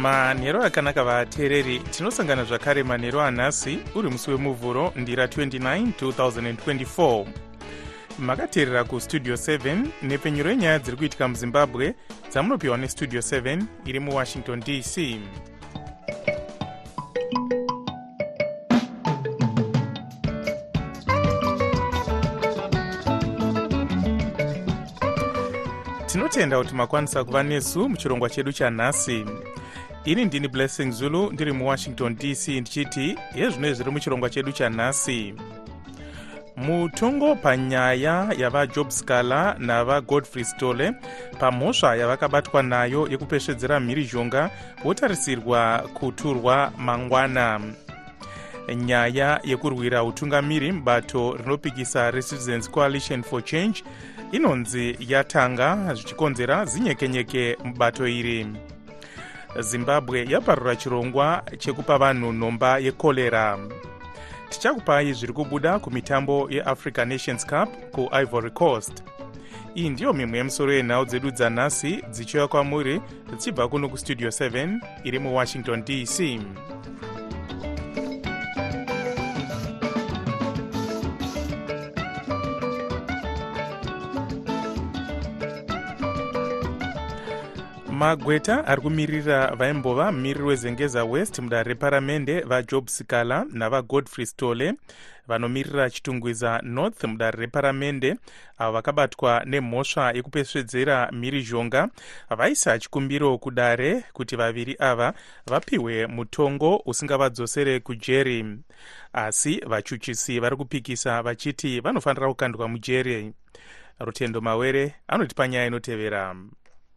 manhero akanaka vateereri tinosangana zvakare manhero anhasi uri musi wemuvhuro ndira 29 2024 makateerera kustudio 7 nepfenyuro yenyaya dziri kuitika muzimbabwe dzamunopiwa nestudio 7 iri muwashington dc tinotenda kuti makwanisa kuva nesu muchirongwa chedu chanhasi ini ndini blessing zulu ndiri muwashington dc ndichiti yezvino zviri muchirongwa chedu chanhasi mutongo panyaya yavajob scaler navagodfrey stole pamhosva yavakabatwa nayo yekupesvedzera mhirizhonga votarisirwa kuturwa mangwana. Nyaya yekurwira utungamiri mubato rinopikisa recitizens coalition for change inonzi yatanga zvichikonzera zinyekenyeke mubato iri zimbabwe yaparura chirongwa chekupa vanhu nhomba yekorera tichakupai zviri kubuda kumitambo yeafrica nations cup kuivory coast. Iyi ndiyo mimwe yemusoro yenhau dzedu dzanhasi dzichiuya kwamuri dzichibva kuno kustudio 7 iri muwashington dc magweta ari kumirira vaimbova mumiriri wezengeza west mudare reparamende vajob sikala navagodfrey stole vanomirira chitungwiza north mudare reparamende avo vakabatwa nemhosva yekupesvedzera mhirizhonga vaisa chikumbiro kudare kuti vaviri ava vapiwe mutongo usingavadzosere kujeri. Asi vachuchisi vari kupikisa vachiti vanofanira kukandwa mujeri. Rutendo mawere anotipa nyaya inotevera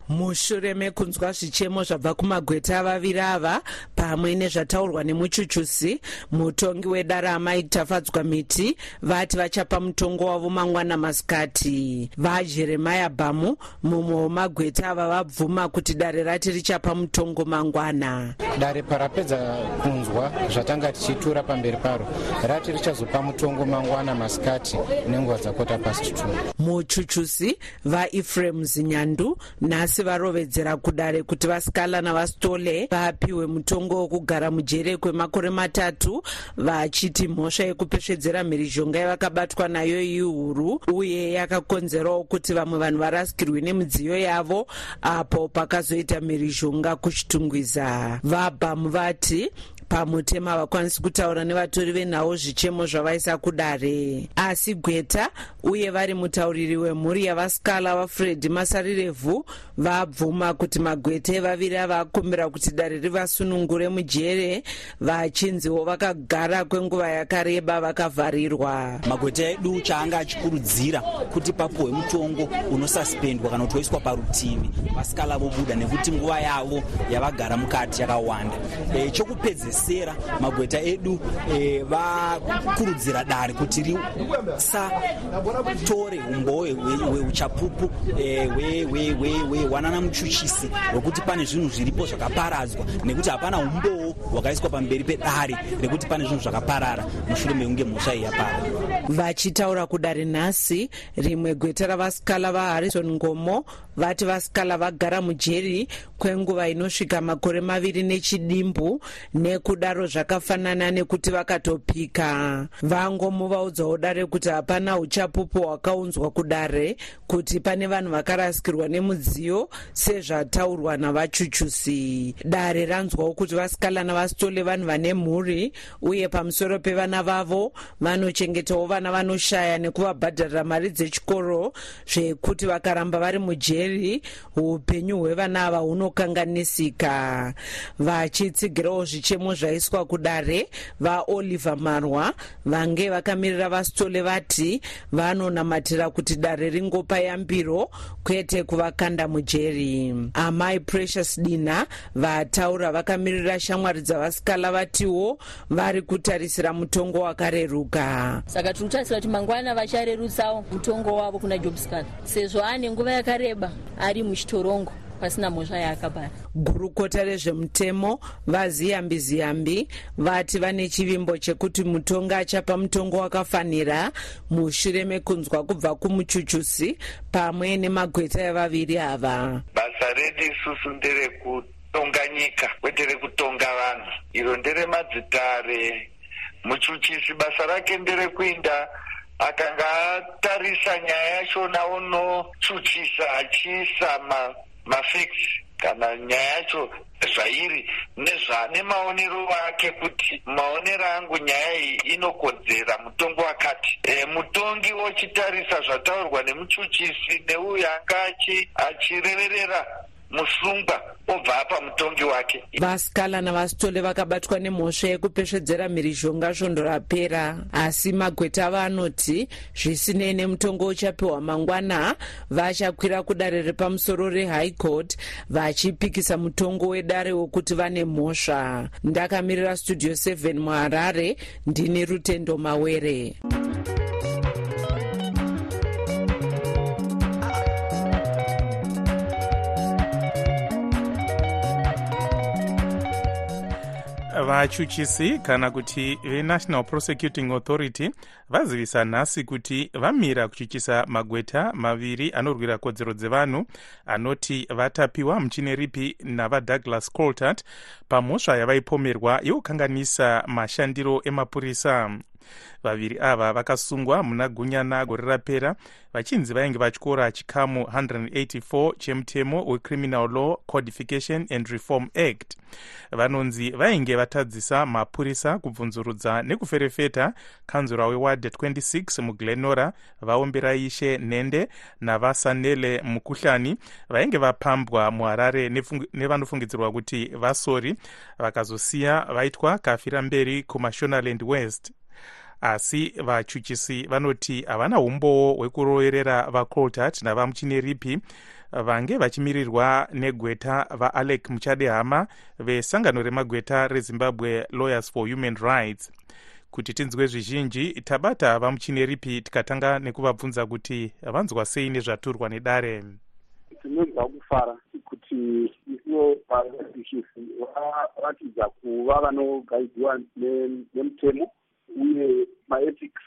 mushure mekunzwa zvichemo zvabva kumagweta vaviri ava pamwe nezvataurwa nemuchuchusi mutongi wedare mike tafadzwa miti vati vachapa mutongo wavo mangwana masikati. Vajeremaya bhamu mumwe wemagweta ava vabvuma kuti dare rati richapa mutongo mangwana. Dare parapedza kunzwa zvatanga tichitura pamberi paro rati richazopa mutongo mangwana masikati nenguva dzakota past 2 muchuchusi vaefrem zinyandu nhasi asi varovedzera kudare kuti vasikala navastole vapiwe mutongo wokugara mujere kwemakore matatu vachiti mhosva yekupesvedzera mhirizhonga yavakabatwa nayo ihuru uye yakakonzerawo kuti vamwe vanhu varasikirwe nemidziyo yavo apo pakazoita mhirizhonga kuchitungwiza. Vabhamu vati pamutemo havakwanisi kutaura nevatori venhau zvichemo zvavaisa kudare. Asi gweta uye vari mutauriri wemhuri yavasikala vafred masarirevhu vabvuma kuti magweta evaviri avakumbira kuti dare rivasunungure mujere vachinziwo vakagara kwenguva yakareba vakavharirwa. Magweta edu chaanga achikurudzira kuti papuhwe mutongo unosaspendwa kana kuti woiswa parutivi. Vasikala vobuda nekuti nguva yavo yavagara mukati yakawanda. E, chokupedzesera magweta edu e, vakurudzira dare kuti risatore umboo hweuchapupu hwewanana muchuchisi hwekuti pane zvinhu zviripo zvakaparadzwa. Nekuti hapana umboo hwakaiswa pamberi pedare rekuti pane zvinhu zvakaparara. Mushure mekunge mhosva iyi yapara vachitaura kudare nhasi rimwe gweta ravasikala vaharrison ngomo vati vasikala vagara mujeri kwenguva inosvika makore maviri nechidimbu nekudaro zvakafanana nekuti vakatopika. Vangomuvaudzawo dare kuti hapana uchapupu hwakaunzwa kudare kuti pane vanhu vakarasikirwa nemudziyo sezvataurwa navachuchusi dare ranzwawo kuti vasikala navasitole vanhu vane mhuri uye pamusoro pevana vavo vanochengetawo vana vanoshaya nekuvabhadharira mari dzechikoro zvekuti vakaramba vari mujeri upenyu hwevana ava hunokanganisika. Vachitsigirawo zvichemo zvaiswa kudare vaoliver marwa vange vakamirira vasitole vati vanonamatira kuti dare ringopa yambiro kwete kuvakanda mujeri. Amai precious dina vataura vakamirira shamwari dzavasikala vatiwo vari kutarisira mutongo wakareruka. Saka tiri kutarisira kuti mangwana vacharerutsawo mutongo wavo kuna jobscal sezvo ane nguva yakareba ari muchitorongo pasina mhosva yaakabara. Gurukota rezvemutemo vaziyambi ziyambi vati vane chivimbo chekuti mutongo achapa mutongo wakafanira mushure mekunzwa kubva kumuchuchusi pamwe nemagweta evaviri ava. Basa redu isusu nderekutonga nyika kwete rekutonga vanhu. Iro nderemadzitare muchuchisi basa rake nderekuinda akanga atarisa nyaya yacho naonochuchisa achiisa mafacts kana nyaya yacho zvairi nemaonero ake kuti maonero angu nyaya iyi inokodzera mutongo wakati. E, mutongi wochitarisa zvataurwa nemuchuchisi neuyo anga achireverera musungwa obva apa mutongi wake. Vasikala navasitole vakabatwa nemhosva yekupesvedzera mhirizhonga svondo rapera. Asi magweta avo anoti zvisinei nemutongo uchapiwa mangwana vachakwira kudare repamusoro rehigh court vachipikisa mutongo wedare wokuti vane mhosva. Ndakamirira studio 7 muharare ndini rutendo mawere vachuchisi kana kuti venational prosecuting authority vazivisa nhasi kuti vamira kuchuchisa magweta maviri anorwira kodzero dzevanhu anoti vatapiwa muchine ripi navadouglas coltart pamhosva yavaipomerwa yokukanganisa mashandiro emapurisa vaviri ava vakasungwa muna gunyana gore rapera. Vachinzi vainge vatyora chikamu 184 chemutemo wecriminal law codification and reform act. Vanonzi vainge vatadzisa mapurisa kubvunzurudza nekuferefeta kanzura weward 26 muglenora vaombera ishe nhende navasanele mukuhlani. Vainge vapambwa muharare nevanofungidzirwa kuti vasori. Vakazosiya vaitwa kafira mberi kumashonaland west asi vachuchisi vanoti havana umbowo hwekuroverera vacoltat navamuchine ripi vange vachimirirwa negweta vaalec muchadehama vesangano remagweta rezimbabwe lawyers for human rights. Kuti tinzwe zvizhinji tabata vamuchine ripi tikatanga nekuvabvunza kuti vanzwa sei nezvaturwa nedare. Tinonzwa kufara kuti ivo vachuchisi varatidza kuva vanogaidziwa nemutemo uye maethics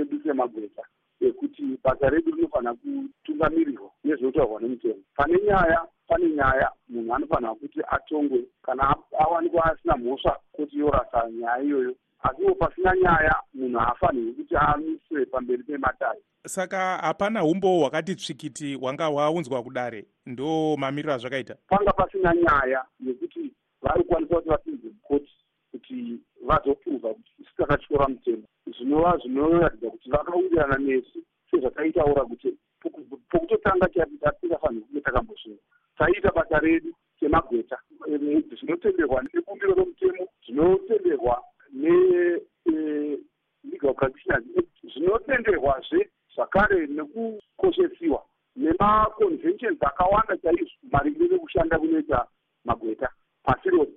edu semagweta ekuti basa redu rinofanira kutungamirirwa nezvinotaurwa nemutemo pane nyaya pane nyaya munhu anofanira kuti atongwe kana awanikwa asina mhosva kuti yorasa nyaya iyoyo. Asiwo pasina nyaya munhu haafanirwi kuti amiswe pamberi pematare. Saka hapana umbo hwakati tsvikiti hwanga hwaunzwa kudare ndo mamiriro azvakaita? Panga pasina nyaya yekuti vari kukwanisa kuti vapinze mukoti kuti vazopruva kuti isu takatyora mutemo. Zvinova zvinoratidza kuti vakawirirana nesu sezvataitaura kuti pokutotanga tatingafanira kunge takambosvinga taiita basa redu semagweta zvinotenderwa nebumbiro romutemo zvinotenderwa nelegal practitioners zvinotenderwazve zvakare nekukoshesiwa nemaconventions akawanda chaizvo maringe nekushanda kunoita magweta. Pasi rose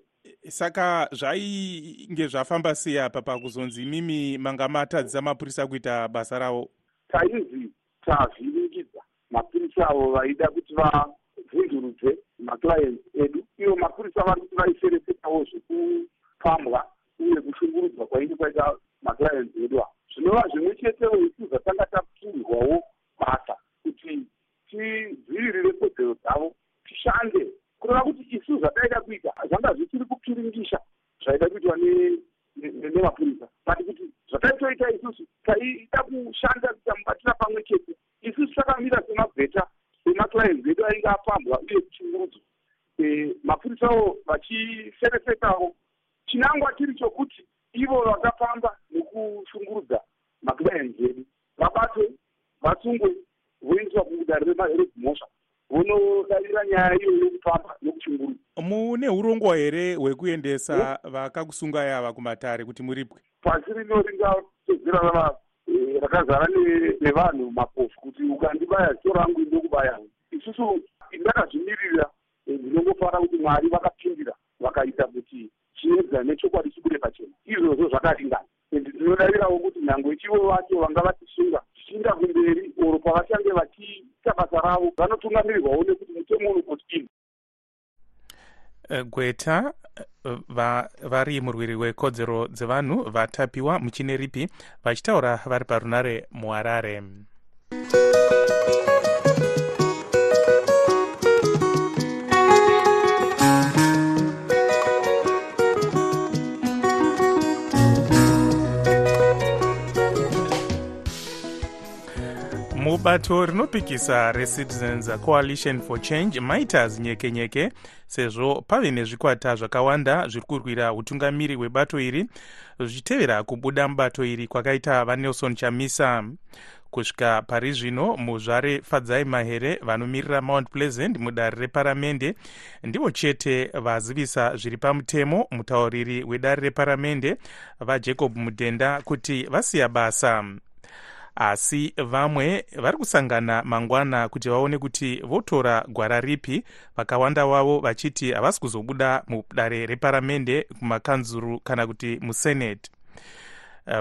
saka zvainge zvafamba sei apa pakuzonzi imimi manga matadzisa mapurisa kuita basa ravo? Tainzi tavhiringidza mapurisa avo vaida kuti vavhundurudze maclients edu. Ivo mapurisa vari kuti vaiferefetawo zvekupambwa uye kushungurudzwa kwainge kwaita maclients edu avo zvinova zvimwe chetewo isu zvatanga tapirirwawo basa kuti tidzivirire kodzero dzavo tishande kureva kuti isu zvataida kuita zvanga zvichiri kupiringisha zvaida kuitwa nemapurisa but kuti zvataitoita isusu taida kushanda kuita mubatira pamwe chete. Isusu takamira semabheta semaclients edu ainge apambwa uye kuchungurudzwa mapurisawo vachiferefetawo chinangwa chiri chokuti ivo vakapamba nekushungurudza maclients edu vabatwe vatsungwe voiswa kudare redzimhosva vonodavira nyaya iyo yokupamba nokuchungurudza mune urongwa here hwekuendesa vakakusungai ava kumatare kuti muripwe? Pasi rino ringatedzera rava eh, rakazara ne- nevanhu mapofu kuti ukandibaya zito rangu indokubaya isusu ndakazvimirira eh, ndinongofara kuti mwari vakapindira vakaita kuti chiedza nechokwadi chikure pachena. Izvozvo zvakaringana. Ende ndinodavirawo kuti nyange chivo vacho vanga vatisunga tichiinda kumberi oro pavachange vachiita basa ravo vanotungamirirwawo nekuti mutemo unopotini Eh, gweta eh, va- vari murwiri wekodzero dzevanhu vatapiwa muchine ripi vachitaura vari parunare muharare mubato rinopikisa recitizens coalition for change maita zinyekenyeke sezvo pave nezvikwata zvakawanda zviri kurwira utungamiri hwebato iri zvichitevera kubuda mubato iri kwakaita vanelson chamisa. Kusvika pari zvino muzvare fadzai mahere vanomirira mount pleasant mudare reparamende ndivo chete vazivisa zviri pamutemo mutauriri wedare reparamende vajacob mudhenda kuti vasiya basa asi vamwe vari kusangana mangwana kuti vaone kuti votora gwara ripi. Vakawanda wavo vachiti havasi kuzobuda mudare reparamende kumakanzuru kana kuti musenate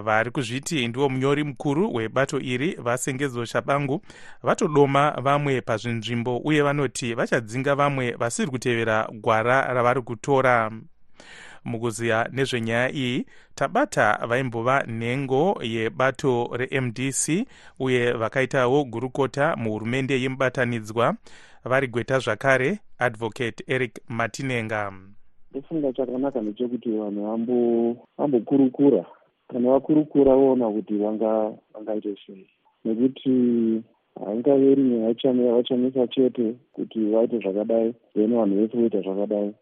vari kuzviti ndiwo munyori mukuru webato iri vasengedzo shabangu. Vatodoma vamwe pazvinzvimbo uye vanoti vachadzinga vamwe vasiri kutevera gwara ravari kutora mukuziya nezvenyaya iyi tabata vaimbova nhengo yebato remdc uye vakaitawo gurukota muhurumende yemubatanidzwa. Vari gweta zvakare advocate eric matinenga. Ndofunga chakanaka ndechekuti vanhu vambo- vambokurukura. Kana vakurukura voona kuti vanga vangaite sei. Nekuti haingaveri nyaya chame yavachamisa chete kuti vaite zvakadai then vanhu vese voita zvakadai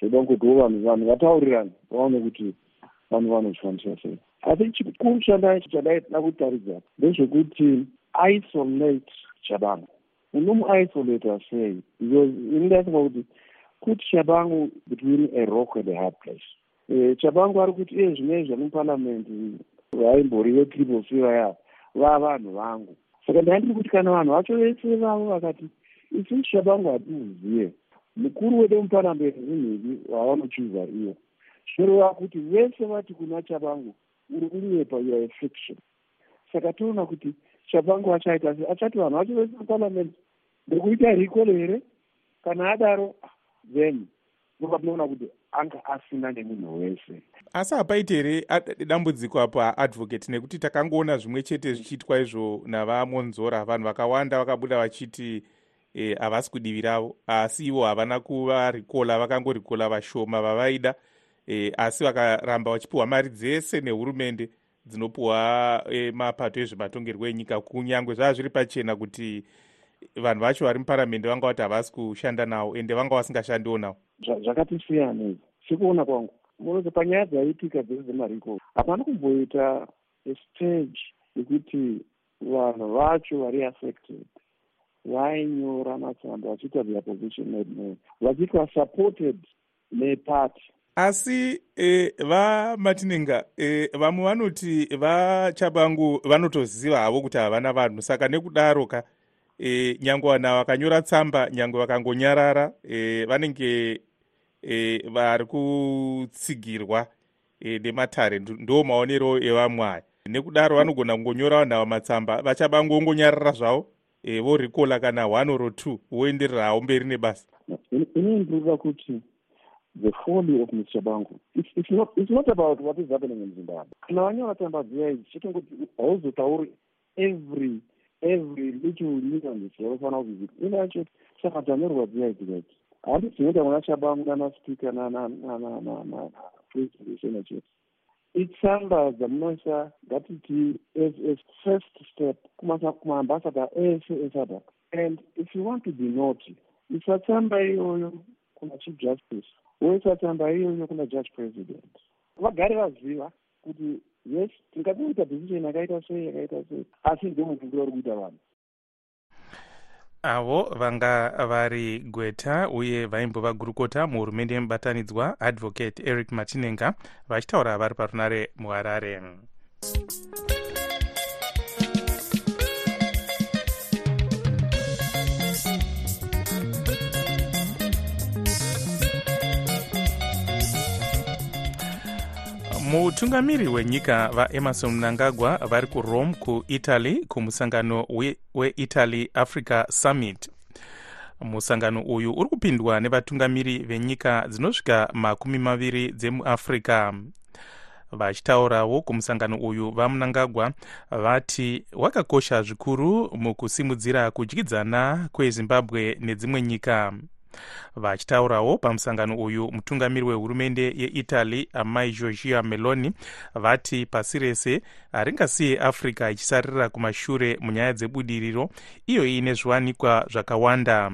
zvoda kutiwo vanhu vanhu vataurirane vaone kuti vanhu vanozvishandisa sei. Asi chikuru chanda chadai da kutaridza ndezvekuti isolate chabangu. Unomuisolata sei because ini ndaifunga kuti kuti chabangu between a rock and a hard place. Eh, chabangu ari kuti iye zvinei zviri muparamendi vaimbori vetriple c vaya vavanhu vangu. Saka ndaindiri kuti kana vanhu vacho vese vavo vakati isusu chabangu hatiuzive mukuru muparamendi zinhiki wavanochuza iyo zvinoreva kuti vese vati kuna chabangu uri kunyepa youare fiction saka toona kuti chabangu achaita se achati vanhu vacho vese muparamendi ndikuita rikolo here? Kana adaro then ndoka tinoona kuti anga asina nemunhu wese. Asi hapaiti here a- dambudziko apo aadvocate nekuti takangoona zvimwe chete zvichiitwa izvo navamonzora vanhu vakawanda vakabuda vachiti eh, havasi kudivi ravo. Asi ivo havana kuvarikola vakangorikola vashoma vavaida. Eh, asi vakaramba vachipiwa mari dzese nehurumende dzinopiwa eh, mapato ezvematongerwo enyika. Kunyange zvava zviri pachena kuti vanhu vacho vari muparamende vanga vati havasi kushanda navo ende vanga vasingashandiwo navo. Zva- zvakati siyanei sekuona kwangu. Munoti panyaya dzaitika dzese dzemariko hapana kumboita stage yekuti vanhu vacho vari affected vainyora matsamba vachiita their position made known vachiitwa supported neparty. Asi e, vamatinenga e, vamwe vanoti vachabangu vanotoziva havo kuti havana vanhu saka nekudaro ka e, nyange vanhu vakanyora tsamba nyange vakangonyarara e, vanenge e, vari kutsigirwa e, nematare Ndo- maonero evamwe aya nekudaro vanogona kungonyora vanhu ava matsamba vachabangu vongonyarara zvavo e, vorikola kana one or two voendererawo mberi nebasa ini ndinoda kuti the folly of mr bangu it's, it's, not, it's not about what is happening in zimbabwe kana vanyora tsamba dziya idzi chitongoti hauzotauri every every little nuance yaufanira kuziva ina yacho saka dzanyorwa dziya idzi idzi handi dzinoita muna chabangu nanaspika napresident chete itsamba dzamunoisa ngatiti as a first step kumaambasada ese esadc and if you want to be naughty isa tsamba iyoyo kuna chief justice woisa tsamba iyoyo kuna judge president. Vagare vaziva kuti yes tingatoita decision yakaita sei yakaita sei asi ndomukumbiro uri kuita vanhu avo vanga vari gweta uye vaimbova gurukota muhurumende yemubatanidzwa advocate eric machinenga vachitaura vari parunare muharare mutungamiri wenyika vaemarson mnangagwa vari kurome kuitaly kumusangano weitaly we africa summit. Musangano uyu uri kupindwa nevatungamiri venyika dzinosvika makumi maviri dzemuafrica vachitaurawo kumusangano uyu vamunangagwa vati wakakosha zvikuru mukusimudzira kudyidzana kwezimbabwe nedzimwe nyika vachitaurawo pamusangano uyu mutungamiri wehurumende yeitaly amai georgia meloni vati pasi rese haringasiye africa ichisarira kumashure munyaya dzebudiriro iyo iine zviwanikwa zvakawanda.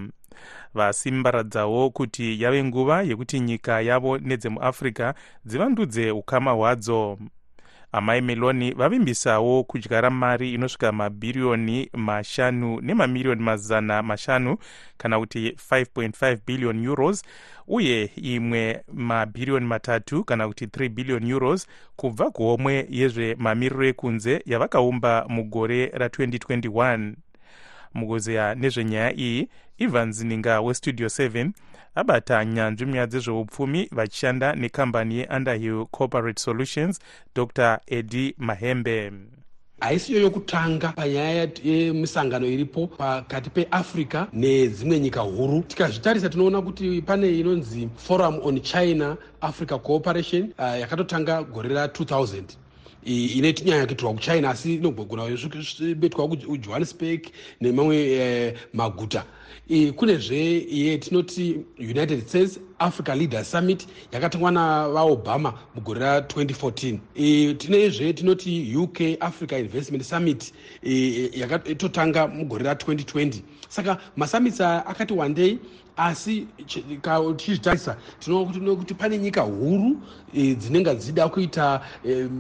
Vasimbaradzawo kuti yave nguva yekuti nyika yavo nedzemuafrica dzivandudze ukama hwadzo amai meloni vavimbisawo kudyara mari inosvika mabhiriyoni mashanu nemamiriyoni mazana mashanu kana kuti 5.5 billion euros uye imwe mabhiriyoni matatu kana kuti 3 billion euros kubva kuhomwe yezvemamiriro ekunze yavakaumba mugore ra2021 mukuzeya nezvenyaya iyi ivan zininga westudio 7 abata nyanzvi munyaya dzezveupfumi vachishanda nekambani yeunderhill corporate solutions dr. Edi mahembe. Haisiyo yokutanga panyaya yemisangano iripo pakati peafrica nedzimwe nyika huru. Tikazvitarisa tinoona kuti pane inonzi forum on china africa cooperation uh, yakatotanga gore ra2000 inoiti nyaya kuitirwa kuchina asi inogona betwa kujohannesburg nemamwe eh, maguta kunezve iye tinoti united states africa leaders summit yakatangwa navaobama mugore ra2014 tinezve tinoti uk africa investment summit yakatotanga mugore ra2020 saka masummits akati wandei asi tichizvitarisa tinoona kuti pane nyika huru dzinenge dzichida kuita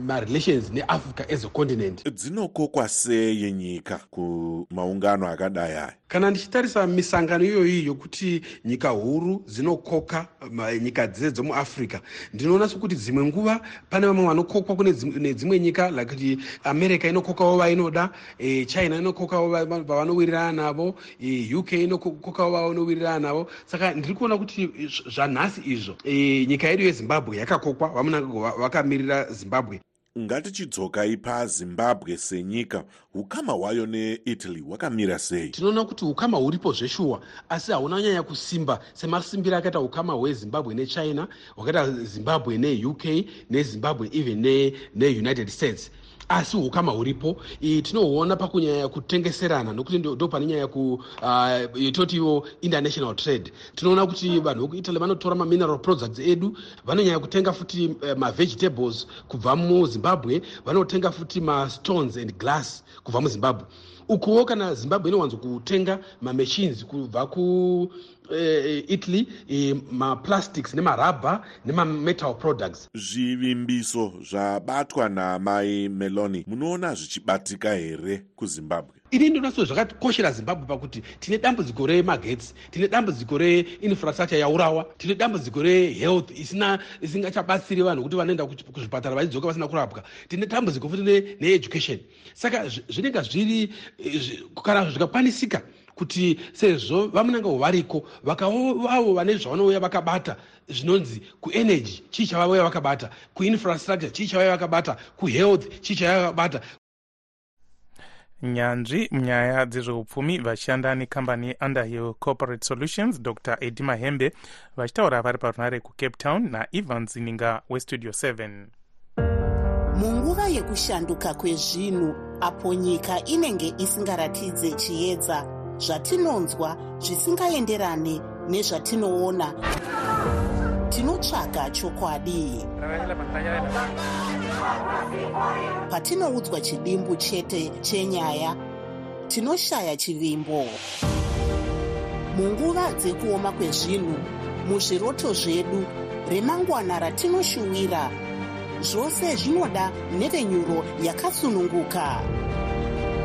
marelations neafrica as a continent. Dzinokokwa sei nyika kumaungano akadai aya? Kana ndichitarisa misangano iyoyi yokuti nyika huru dzinokoka nyika dzese dzemuafrica ndinoona sekuti dzimwe nguva pane vamwe vanokokwa kune dzimwe nyika like america inokokawo vainoda china inokokawo vavanowirirana navo uk inokokawo vavanowirirana navo. Saka ndiri kuona kuti zvanhasi izvo. Nyika yedu yezimbabwe yakakokwa vamunangagwa vakamirira zimbabwe ngatichidzokai pazimbabwe senyika. Ukama hwayo neitaly hwakamira sei? Tinoona kuti ukama huripo zveshuwa asi hauna nyanya kusimba semasimbiro akaita ukama hwezimbabwe nechina hwakaita zimbabwe neuk nezimbabwe even neunited ne states asi ukama huripo tinohuona pakunyanya kutengeserana nokuti ndo pane nyaya yetotiwo uh, international trade. Tinoona kuti vanhu vekuitaly vanotora mamineral products edu vanonyanya kutenga futi uh, mavegetables kubva muzimbabwe vanotenga futi mastones and glass kubva muzimbabwe ukuwo kana zimbabwe inowanzo kutenga mamachines kubva ku uh, italy uh, maplastics nemarabha nemametal products. Zvivimbiso zvabatwa namai meloni. Munoona zvichibatika here kuzimbabwe ini ndinoona so zvakakoshera zimbabwe pakuti tine dambudziko remagetsi tine dambudziko reinfrastructure yaurawa tine dambudziko rehealth isina isingachabatsiri vanhu kuti vanoenda kuzvipatara vachidzoka vasina kurapwa tine dambudziko futi needucation. Saka zvinenge zviri kana zvikakwanisika kuti sezvo vamunanga variko vakavavo vane zvavanouya vakabata zvinonzi kuenergy chii chavauya vakabata kuinfrastructure chii chavauya vakabata kuhealth chii chavauya vakabata nyanzvi munyaya dzezveupfumi vachishanda nekambani yeunderhill corporate solutions dr. Edi mahembe vachitaura vari parunare kucape town naivan zininga westudio 7 munguva yekushanduka kwezvinhu apo nyika inenge isingaratidze chiedza zvatinonzwa zvisingaenderane nezvatinoona tinotsvaga chokwadi. Patinoudzwa chidimbu chete chenyaya tinoshaya chivimbo. Munguva dzekuoma kwezvinhu muzviroto zvedu remangwana ratinoshuwira zvose zvinoda nhevenyuro yakasununguka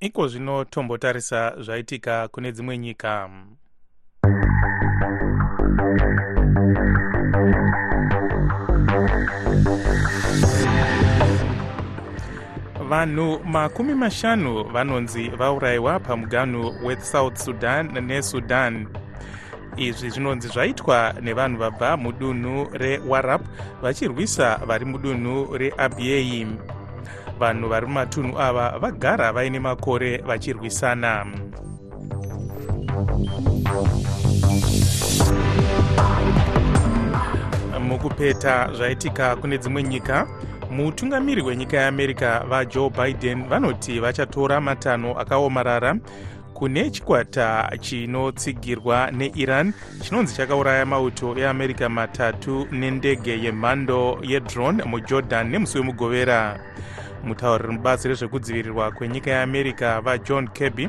iko zvino tombotarisa zvaitika kune dzimwe nyika. Vanhu makumi mashanu vanonzi vaurayiwa pamuganhu wesouth sudan nesudan. Izvi zvinonzi zvaitwa nevanhu vabva mudunhu rewarap vachirwisa vari mudunhu reabiei vanhu vari mumatunhu ava vagara vaine makore vachirwisana. Mukupeta zvaitika kune dzimwe nyika mutungamiri wenyika yeamerica vajoe biden vanoti vachatora matanho akaomarara kune chikwata chinotsigirwa neiran chinonzi chakauraya mauto eamerica matatu nendege yemhando yedrone mujordan nemusi wemugovera mutauriri mubazi rezvekudzivirirwa kwenyika yeamerica vajohn kirby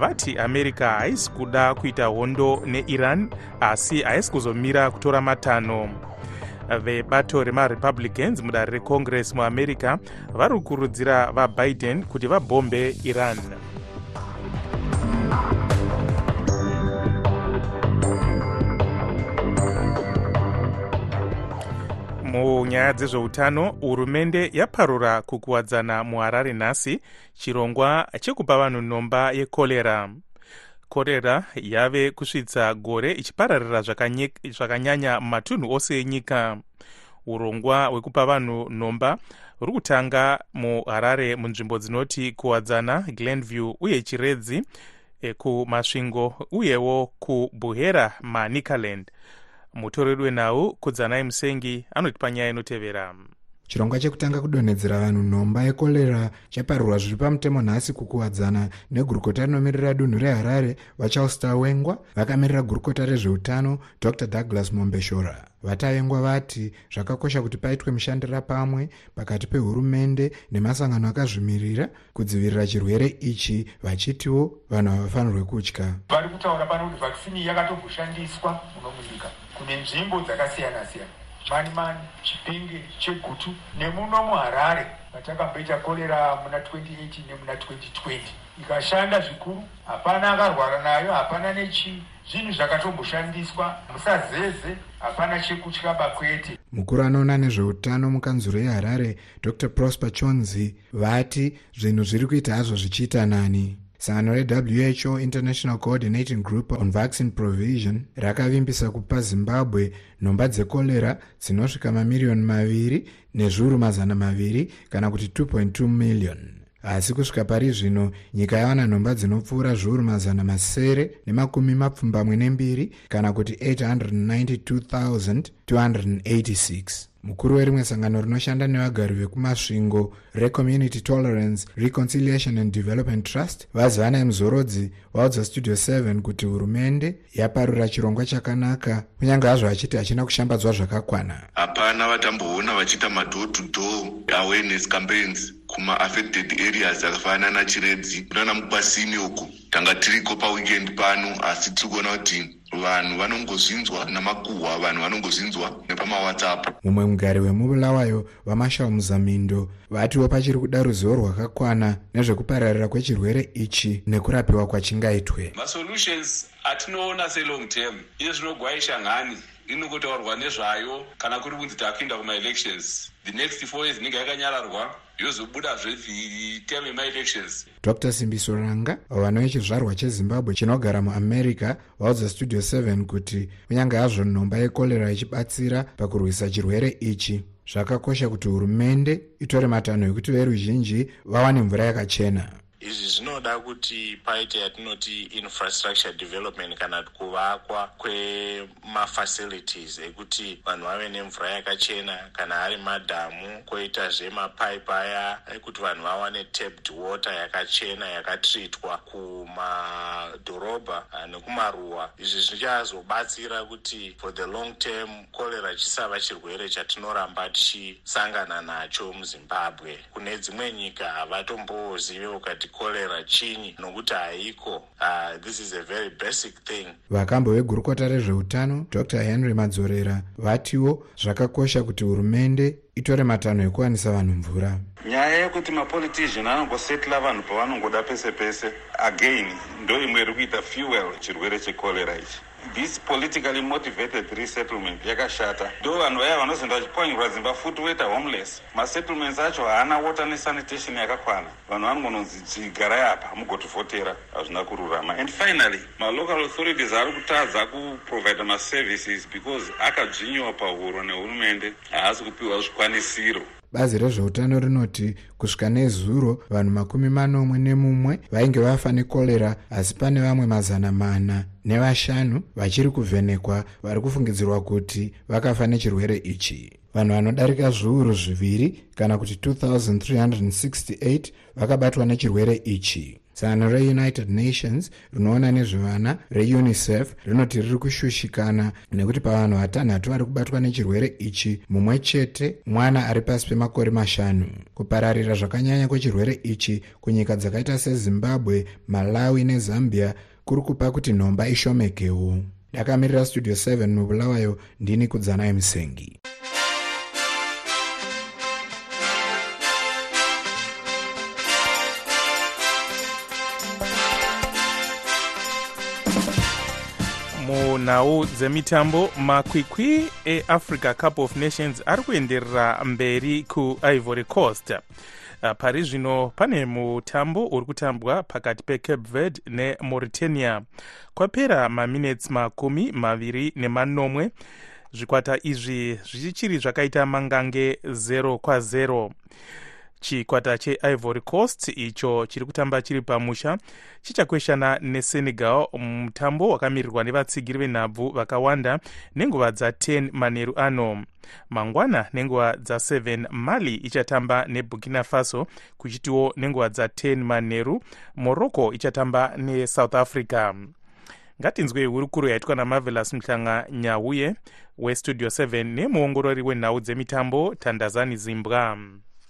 vati america haisi kuda kuita hondo neiran asi haisi kuzomira kutora matanho vebato remarepublicans mudare recongress muamerica vari kukurudzira vabiden kuti vabhombe iran munyaya dzezveutano hurumende yaparura kukuwadzana muharare nhasi chirongwa chekupa vanhu nhomba yekorera korera yave kusvitsa gore ichipararira zvakanyanya mumatunhu ose enyika. Urongwa hwekupa vanhu nhomba huri kutanga muharare munzvimbo dzinoti kuwadzana glenview uye chiredzi kumasvingo uyewo kubuhera manicaland mutoreri wenhau kudzanai musengi anoti panyaya inotevera. Chirongwa chekutanga kudonhedzera vanhu nhomba yekorera chaparirwa zviri pamutemo nhasi kukuwadzana negurukota rinomirira dunhu reharare vachausta wengwa vakamirira gurukota rezveutano dr douglas mombeshora. Vatavengwa vati zvakakosha kuti paitwe mushandira pamwe pakati pehurumende nemasangano akazvimirira kudzivirira chirwere ichi vachitiwo vanhu havafanirwe kutya. Vari kutaura pano kuti vhakisini yakatomboshandiswa muno munyika kune nzvimbo dzakasiyana siyana. Mani mani chipinge chegutu nemuno muharare matakamboita korera muna 2018 nemuna 2020 ikashanda zvikuru hapana akarwara nayo hapana nechi zvinhu zvakatomboshandiswa musazeze hapana chekutyaba kwete mukuru anoona nezveutano mukanzuro yeharare dr prosper chonzi vati zvinhu zviri kuita hazvo zvichiita nani sangano rewho international coordinating group on vaccine provision rakavimbisa kupa zimbabwe nhomba dzekorera dzinosvika mamiriyoni maviri nezviuru mazana maviri kana kuti 2.2 miliyoni asi kusvika pari zvino nyika yawana nhomba dzinopfuura zviuru mazana masere nemakumi mapfumbamwe nembiri kana kuti 892286 mukuru werimwe sangano rinoshanda nevagari vekumasvingo recommunity tolerance reconciliation and development trust vazivanai muzorodzi vaudza studio 7 kuti hurumende yaparura chirongwa chakanaka kunyange hazvo vachiti hachina kushambadzwa zvakakwana. Hapana vatamboona vachiita madoor to door awareness campaigns kumaaffected areas akafanana nachiredzi kunana mukwasini uku tanga tiriko paweekend pano asi tiri kuona kuti vanhu vanongozinzwa namakuhwa vanhu vanongozinzwa nepamawhatsapp. Mumwe mugari wemubulawayo vamashal muzamindo vatiwo pachiri kuda ruzivo rwakakwana nezvekupararira kwechirwere ichi nekurapiwa kwachingaitwe. Masolutions atinoona selong term izvo zvinogwaisha ngani? Inokotaurwa nezvayo kana kuri kunzi takuinda kumaelections the next four years inenge yakanyararwa yozobudazve term yemaelections dr simbiso ranga vano vechizvarwa chezimbabwe chinogara muamerica vaudza studio 7 kuti kunyange hazvo nhomba yekorera ichibatsira pakurwisa chirwere ichi. Zvakakosha kuti hurumende itore matanho ekuti veruzhinji vawane mvura yakachena izvi zvinoda kuti paite yatinoti infrastructure development kana kuvakwa kwemafacilities ekuti vanhu vave nemvura yakachena kana ari madhamu kwoitazve mapaipi aya ekuti vanhu vawane tapped water yakachena yakatritwa kumadhorobha nekumaruwa. Izvi zvichazobatsira kuti for the long term korera chisava chirwere chatinoramba tichisangana nacho muzimbabwe. Kune dzimwe nyika havatombozivewo kati korera chinyi nokuti haiko. Uh, this is a very basic thing. Vakambo vegurukota rezveutano dr henry madzorera vatiwo zvakakosha kuti hurumende itore matanho ekuwanisa vanhu mvura. Nyaya yekuti mapolitician anongosetla vanhu pavanongoda pese pese again ndo imwe iri kuita fuel chirwere chekorera ichi this politically motivated resettlement yakashata. Ndo vanhu vaya vanozoenda vachipwanyirwa dzimba futi woita homeless. Masettlements acho haana water nesanitation yakakwana. Vanhu vanongononzi chigarai apa mugotivhotera hazvina kururama. And finally malocal authorities ari kutadza kuprovida maservices because akadzvinyiwa pahuro nehurumende haasi kupiwa zvikwanisiro bazi rezveutano rinoti kusvika nezuro vanhu makumi manomwe nemumwe vainge vafa nekorera asi pane vamwe mazana mana nevashanu vachiri kuvhenekwa vari kufungidzirwa kuti vakafa nechirwere ichi. Vanhu vanodarika zviuru zviviri kana kuti 2368 vakabatwa nechirwere ichi sangano reunited nations rinoona nezvevana reunicef rinoti riri kushushikana nekuti pavanhu vatanhatu vari kubatwa nechirwere ichi mumwe chete mwana ari pasi pemakore mashanu. Kupararira zvakanyanya kwechirwere ichi kunyika dzakaita sezimbabwe malawi nezambia kuri kupa kuti nhomba ishomekewo. Ndakamirira studio 7 mubulawayo ndini kudzanai musengi munhau dzemitambo makwikwi eafrica cup of nations ari kuenderera mberi kuivory coast. Pari zvino pane mutambo uri kutambwa pakati pecape verde nemauritania. Kwapera maminits makumi maviri nemanomwe. Zvikwata izvi zvichiri zvakaita mangange 0 kwa0 chikwata cheivory coast icho chiri kutamba chiri pamusha chichakweshana nesenegal mutambo wakamirirwa nevatsigiri venhabvu vakawanda nenguva dza10 manheru ano. Mangwana nenguva dza7 mali ichatamba neburkina faso kuchitiwo nenguva dza10 manheru morocco ichatamba nesouth africa. Ngatinzwe hurukuro yaitwa namavelas muhlanga nyauye westudio 7 nemuongorori wenhau dzemitambo tandazani zimbwa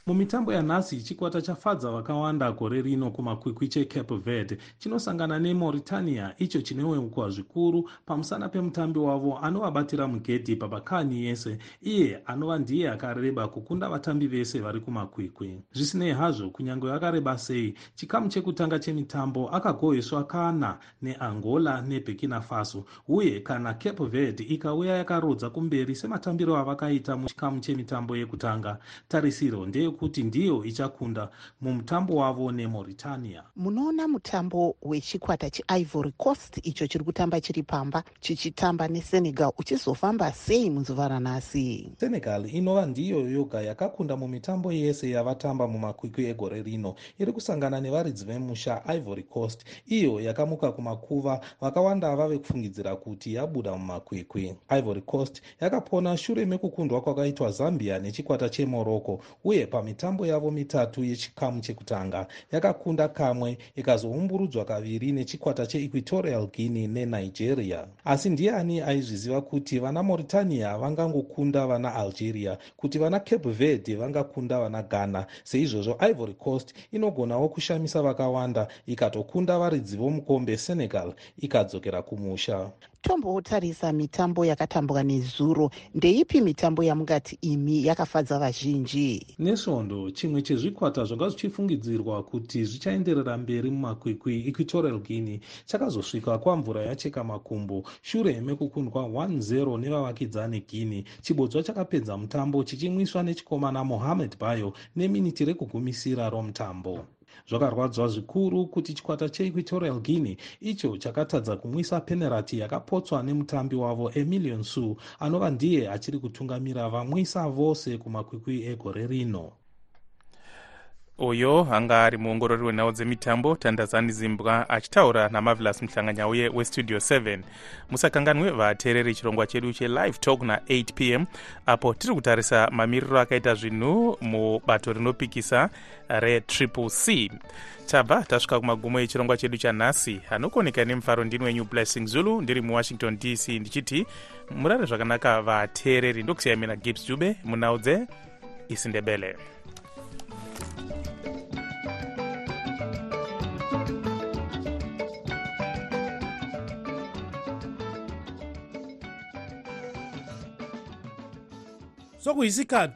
mumitambo yanhasi chikwata chafadza vakawanda gore rino kumakwikwi checape verde. Chinosangana nemauritania icho chinoweukwa zvikuru. Pamusana pemutambi wavo anovabatira mugedhi pabakani yese iye anova ndiye akareba kukunda vatambi vese vari kumakwikwi. Zvisinei hazvo kunyange akareba sei chikamu chekutanga chemitambo akagoheswa kana neangola neburkina faso. Uye kana cape verde ikauya yakarodza kumberi sematambiro avakaita muchikamu chemitambo yekutanga tarisiro ndeye kuti ndiyo ichakunda mumutambo wavo nemauritania. Munoona mutambo wechikwata cheivory coast icho chiri kutamba chiri pamba chichitamba nesenegal uchizofamba sei munzuva ranhasi senegal inova ndiyo yoga yakakunda mumitambo yese yavatamba mumakwikwi egore rino. Iri kusangana nevaridzi vemusha ivory coast iyo yakamuka kumakuva vakawanda vave kufungidzira kuti yabuda mumakwikwi. Ivory coast yakapona shure mekukundwa kwakaitwa zambia nechikwata chemorocco uye pamitambo yavo mitatu yechikamu chekutanga. Yakakunda kamwe ikazoumburudzwa kaviri nechikwata cheequatorial guinea nenigeria. Asi ndiani aizviziva kuti vana mauritania vangangokunda vana algeria kuti vana cape verde vangakunda vana ghana? Seizvozvo ivory coast inogonawo kushamisa vakawanda ikatokunda varidzi vomukombe senegal ikadzokera kumusha tombotarisa mitambo yakatambwa nezuro. Ndeipi mitambo yamungati imi yakafadza vazhinji? Nesvondo chimwe chezvikwata zvanga zvichifungidzirwa kuti zvichaenderera mberi mumakwikwi equatorial guinea. Chakazosvika kwamvura yacheka makumbo. Shure mekukundwa 1-0 nevavakidzani guinea. Chibodzwa chakapedza mutambo chichimwiswa nechikomana mohamed bayo neminiti rekugumisira romutambo zvakarwadzwa zvikuru kuti chikwata cheequatorial guinea icho chakatadza kumwisa penerati yakapotswa nemutambi wavo emilion su anova ndiye achiri kutungamira vamwisa vose kumakwikwi egore rino uyo anga ari muongorori wenhau dzemitambo tandazani zimbwa achitaura namavelas muhlanganyauye westudio 7 musakanganwe vateereri chirongwa chedu chelive talk na8 p m apo tiri kutarisa mamiriro akaita zvinhu mubato rinopikisa retriple c. Tabva tasvika kumagumo echirongwa chedu chanhasi anokoneka nemufaro ndini wenyu blessing zulu ndiri muwashington dc ndichiti murare zvakanaka vateereri ndokusiyai mina gibbs jube munhau dzeisindebele So ku isikhathi